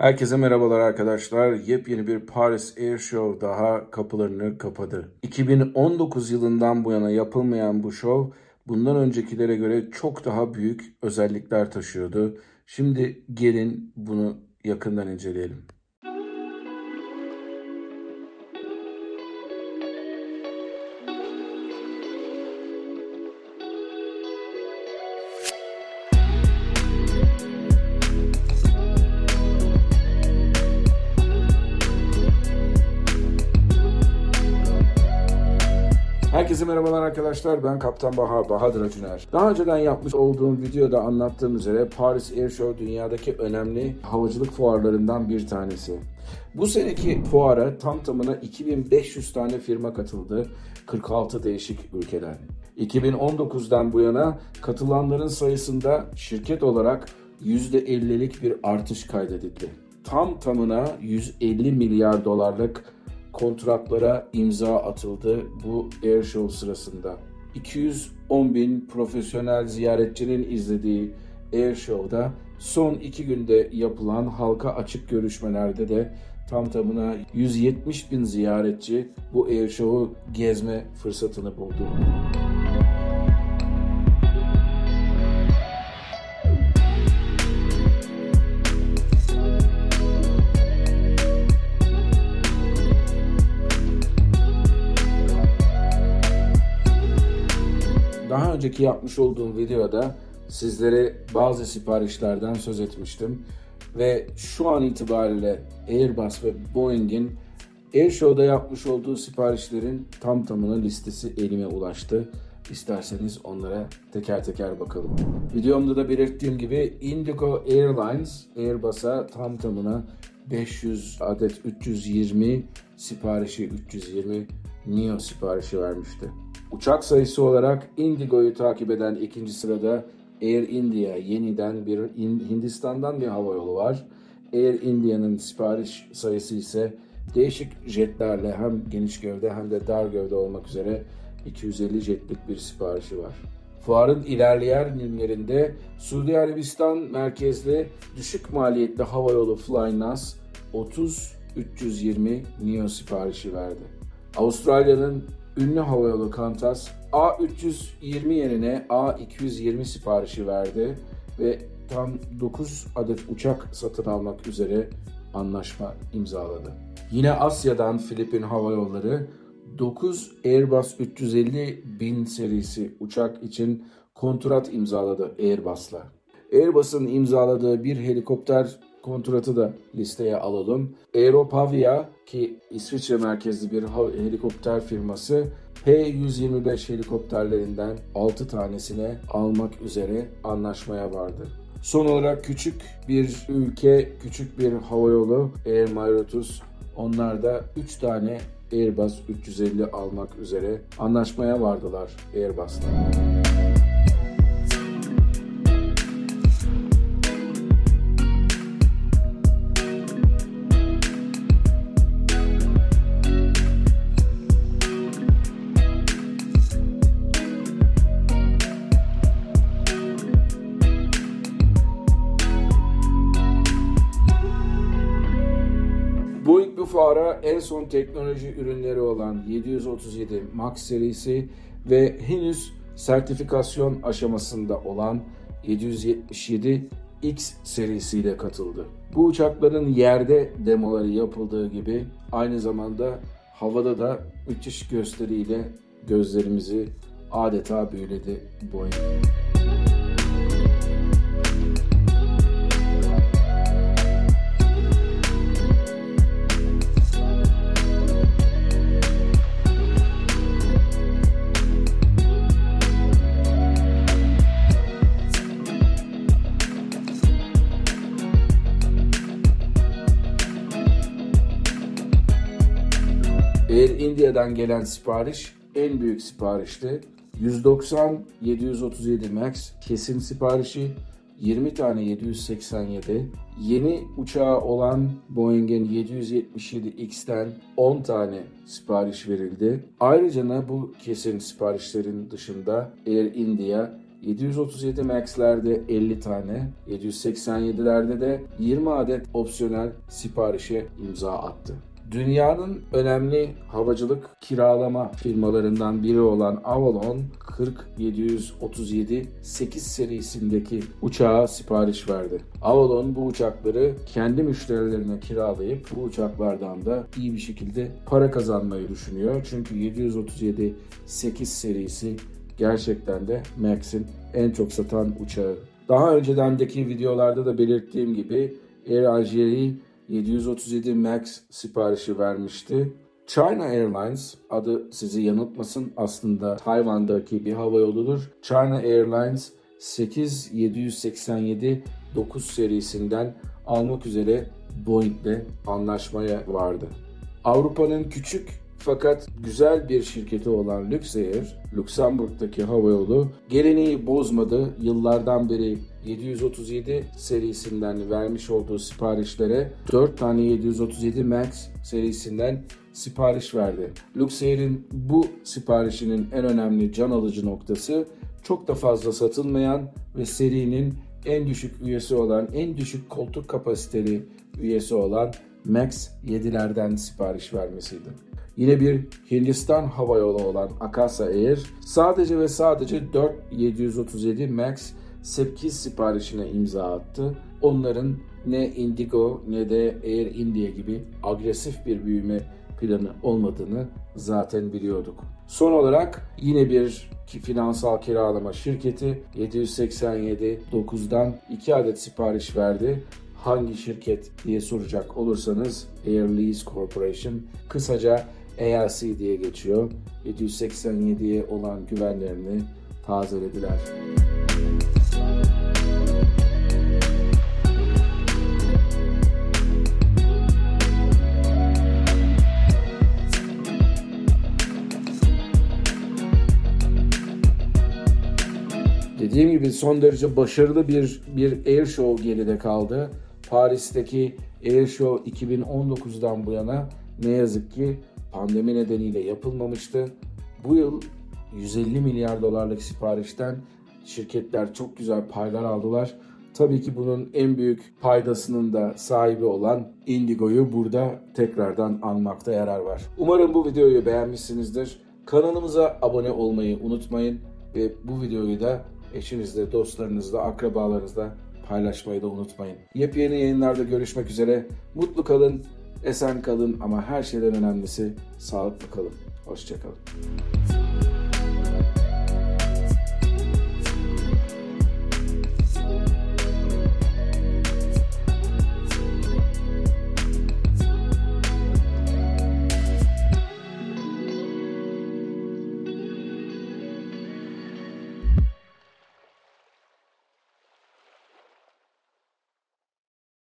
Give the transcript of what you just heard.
Herkese merhabalar arkadaşlar. Yepyeni bir Paris Air Show daha kapılarını kapadı. 2019 yılından bu yana yapılmayan bu show bundan öncekilere göre çok daha büyük özellikler taşıyordu. Şimdi gelin bunu yakından inceleyelim. Herkese merhabalar arkadaşlar. Ben Kaptan Baha, Bahadır Acuner. Daha önceden yapmış olduğum videoda anlattığım üzere Paris Air Show dünyadaki önemli havacılık fuarlarından bir tanesi. Bu seneki fuara tam tamına 2500 tane firma katıldı. 46 değişik ülkeden. 2019'dan bu yana katılanların sayısında şirket olarak %50'lik bir artış kaydedildi. Tam tamına 150 milyar dolarlık kontratlara imza atıldı bu Air Show sırasında. 210 bin profesyonel ziyaretçinin izlediği Air Show'da son iki günde yapılan halka açık görüşmelerde de tam tamına 170 bin ziyaretçi bu Air Show'u gezme fırsatını buldu. Daha önceki yapmış olduğum videoda sizlere bazı siparişlerden söz etmiştim. Ve şu an itibariyle Airbus ve Boeing'in Airshow'da yapmış olduğu siparişlerin tam tamına listesi elime ulaştı. İsterseniz onlara teker teker bakalım. Videomda da belirttiğim gibi Indigo Airlines Airbus'a tam tamına 500 adet 320 siparişi 320 Neo siparişi vermişti. Uçak sayısı olarak Indigo'yu takip eden ikinci sırada Air India yeniden bir Hindistan'dan bir hava yolu var. Air India'nın sipariş sayısı ise değişik jetlerle hem geniş gövde hem de dar gövde olmak üzere 250 jetlik bir siparişi var. Fuarın ilerleyen günlerinde Suudi Arabistan merkezli düşük maliyetli havayolu Flynas 30 320 Neo siparişi verdi. Avustralya'nın ünlü havayolu Qantas A320 yerine A220 siparişi verdi ve tam 9 adet uçak satın almak üzere anlaşma imzaladı. Yine Asya'dan Filipin Hava Yolları 9 Airbus 350 bin serisi uçak için kontrat imzaladı Airbus'la. Airbus'un imzaladığı bir helikopter kontratı da listeye alalım. Aeropavia ki İsviçre merkezli bir helikopter firması P-125 helikopterlerinden 6 tanesine almak üzere anlaşmaya vardı. Son olarak küçük bir ülke, küçük bir havayolu Air Mauritius onlar da 3 tane Airbus 350 almak üzere anlaşmaya vardılar Airbus'la. Fuara en son teknoloji ürünleri olan 737 MAX serisi ve henüz sertifikasyon aşamasında olan 777 X serisiyle katıldı. Bu uçakların yerde demoları yapıldığı gibi aynı zamanda havada da müthiş gösteriyle gözlerimizi adeta büyüledi Boeing. India'dan gelen sipariş en büyük siparişti. 190 737 Max kesin siparişi, 20 tane 787, yeni uçağı olan Boeing'in 777X'ten 10 tane sipariş verildi. Ayrıca bu kesin siparişlerin dışında Air India 737 Max'lerde 50 tane, 787'lerde de 20 adet opsiyonel siparişe imza attı. Dünyanın önemli havacılık kiralama firmalarından biri olan Avalon 40737 8 serisindeki uçağa sipariş verdi. Avalon bu uçakları kendi müşterilerine kiralayıp bu uçaklardan da iyi bir şekilde para kazanmayı düşünüyor. Çünkü 737 8 serisi gerçekten de Max'in en çok satan uçağı. Daha öncedendeki videolarda da belirttiğim gibi Air Algérie 737 MAX siparişi vermişti. China Airlines adı sizi yanıltmasın aslında Tayvan'daki bir hava yoludur. China Airlines 8787 9 serisinden almak üzere Boeing'le anlaşmaya vardı. Avrupa'nın küçük fakat güzel bir şirketi olan Luxair, Lüksemburg'daki havayolu geleneği bozmadı. Yıllardan beri 737 serisinden vermiş olduğu siparişlere 4 tane 737 MAX serisinden sipariş verdi. Luxair'in bu siparişinin en önemli can alıcı noktası çok da fazla satılmayan ve serinin en düşük üyesi olan, en düşük koltuk kapasiteli üyesi olan MAX 7'lerden sipariş vermesiydi. Yine bir Hindistan hava yolu olan Akasa Air sadece ve sadece 4737 MAX 8 siparişine imza attı. Onların ne Indigo ne de Air India gibi agresif bir büyüme planı olmadığını zaten biliyorduk. Son olarak yine bir finansal kiralama şirketi 787 9'dan 2 adet sipariş verdi hangi şirket diye soracak olursanız Air Lease Corporation kısaca ALC diye geçiyor. 787'ye olan güvenlerini tazelediler. Dediğim gibi son derece başarılı bir bir air show geride kaldı. Paris'teki Air Show 2019'dan bu yana ne yazık ki pandemi nedeniyle yapılmamıştı. Bu yıl 150 milyar dolarlık siparişten şirketler çok güzel paylar aldılar. Tabii ki bunun en büyük paydasının da sahibi olan Indigo'yu burada tekrardan anmakta yarar var. Umarım bu videoyu beğenmişsinizdir. Kanalımıza abone olmayı unutmayın ve bu videoyu da eşinizle, dostlarınızla, akrabalarınızla paylaşmayı da unutmayın. Yepyeni yayınlarda görüşmek üzere. Mutlu kalın, esen kalın ama her şeyden önemlisi sağlıklı kalın. Hoşçakalın.